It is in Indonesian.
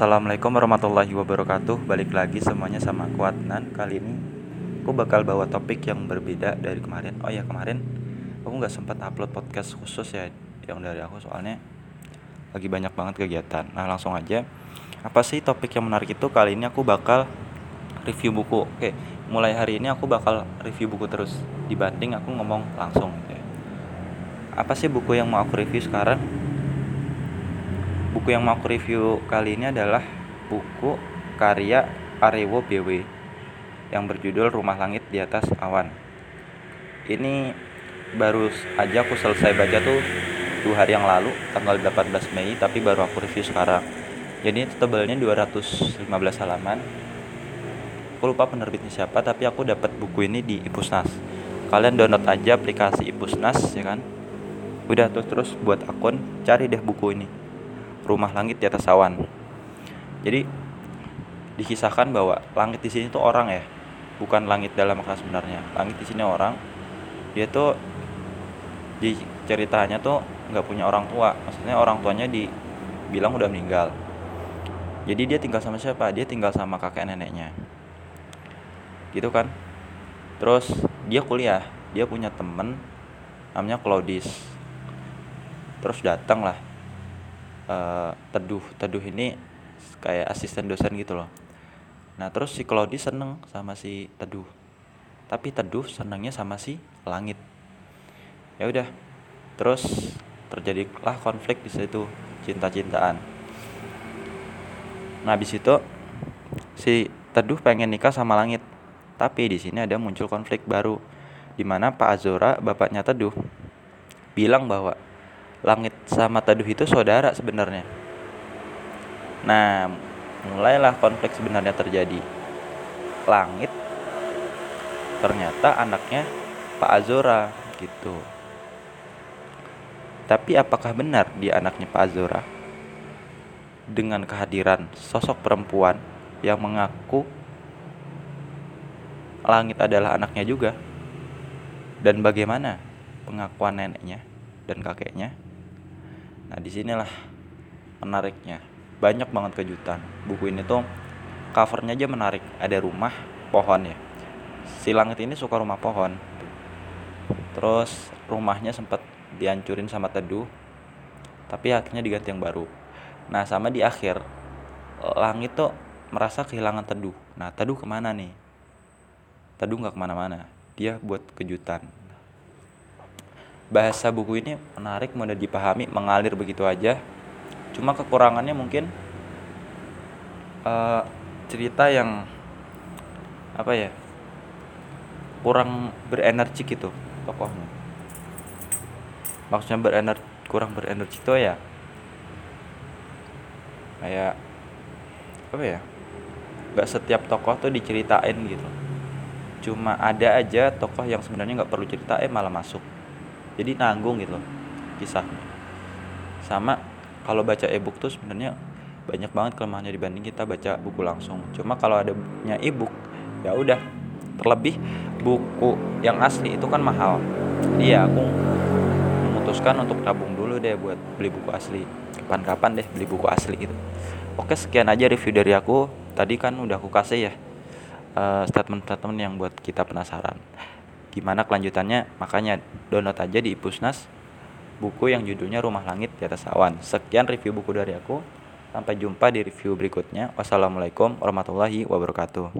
Assalamualaikum warahmatullahi wabarakatuh. Balik lagi semuanya sama aku Adnan. Kali ini aku bakal bawa topik yang berbeda dari kemarin. Oh ya kemarin aku gak sempat upload podcast khusus ya Yang dari aku soalnya lagi banyak banget kegiatan. Nah langsung aja. Apa sih topik yang menarik itu? Kali ini aku bakal review buku. Oke mulai hari ini aku bakal review buku terus. Dibanding aku ngomong langsung gitu ya. Apa sih buku yang mau aku review sekarang Buku yang mau aku review kali ini adalah buku karya Arewo BW yang berjudul Rumah Langit di Atas Awan. Ini baru aja aku selesai baca tuh dua hari yang lalu tanggal 18 Mei tapi baru aku review sekarang. Jadi tebalnya 215 halaman. Aku lupa penerbitnya siapa tapi aku dapat buku ini di Ipusnas. Kalian download aja aplikasi Ipusnas ya kan. Udah terus terus buat akun cari deh buku ini rumah langit di atas awan. Jadi dikisahkan bahwa langit di sini tuh orang ya, bukan langit dalam makna sebenarnya. Langit di sini orang, dia tuh di ceritanya tuh nggak punya orang tua, maksudnya orang tuanya dibilang udah meninggal. Jadi dia tinggal sama siapa? Dia tinggal sama kakek neneknya. Gitu kan? Terus dia kuliah, dia punya temen namanya Claudis. Terus datang lah uh, teduh teduh ini kayak asisten dosen gitu loh. Nah terus si Claudi seneng sama si teduh. Tapi teduh senengnya sama si langit. Ya udah terus terjadilah konflik di situ cinta-cintaan. Nah habis itu si teduh pengen nikah sama langit tapi di sini ada muncul konflik baru di mana Pak Azora bapaknya teduh bilang bahwa langit sama teduh itu saudara sebenarnya. Nah, mulailah konflik sebenarnya terjadi. Langit ternyata anaknya Pak Azora gitu. Tapi apakah benar dia anaknya Pak Azora? Dengan kehadiran sosok perempuan yang mengaku langit adalah anaknya juga. Dan bagaimana pengakuan neneknya dan kakeknya? Nah, di sinilah menariknya. Banyak banget kejutan. Buku ini tuh covernya aja menarik. Ada rumah, pohon ya. Si langit ini suka rumah pohon. Terus rumahnya sempat dihancurin sama teduh. Tapi akhirnya diganti yang baru. Nah, sama di akhir langit tuh merasa kehilangan teduh. Nah, teduh ke mana nih? Teduh nggak ke mana-mana. Dia buat kejutan bahasa buku ini menarik mudah dipahami mengalir begitu aja. Cuma kekurangannya mungkin uh, cerita yang apa ya kurang berenergi gitu tokohnya. Maksudnya berenergi kurang berenergi itu ya kayak apa ya nggak setiap tokoh tuh diceritain gitu. Cuma ada aja tokoh yang sebenarnya nggak perlu ceritain malah masuk jadi nanggung gitu kisahnya. Sama kalau baca ebook tuh sebenarnya banyak banget kelemahannya dibanding kita baca buku langsung. Cuma kalau ada punya ebook ya udah terlebih buku yang asli itu kan mahal. Iya aku memutuskan untuk tabung dulu deh buat beli buku asli. Kapan-kapan deh beli buku asli gitu. Oke sekian aja review dari aku. Tadi kan udah aku kasih ya uh, statement-statement yang buat kita penasaran gimana kelanjutannya? Makanya download aja di Ipusnas buku yang judulnya Rumah Langit di Atas Awan. Sekian review buku dari aku. Sampai jumpa di review berikutnya. Wassalamualaikum warahmatullahi wabarakatuh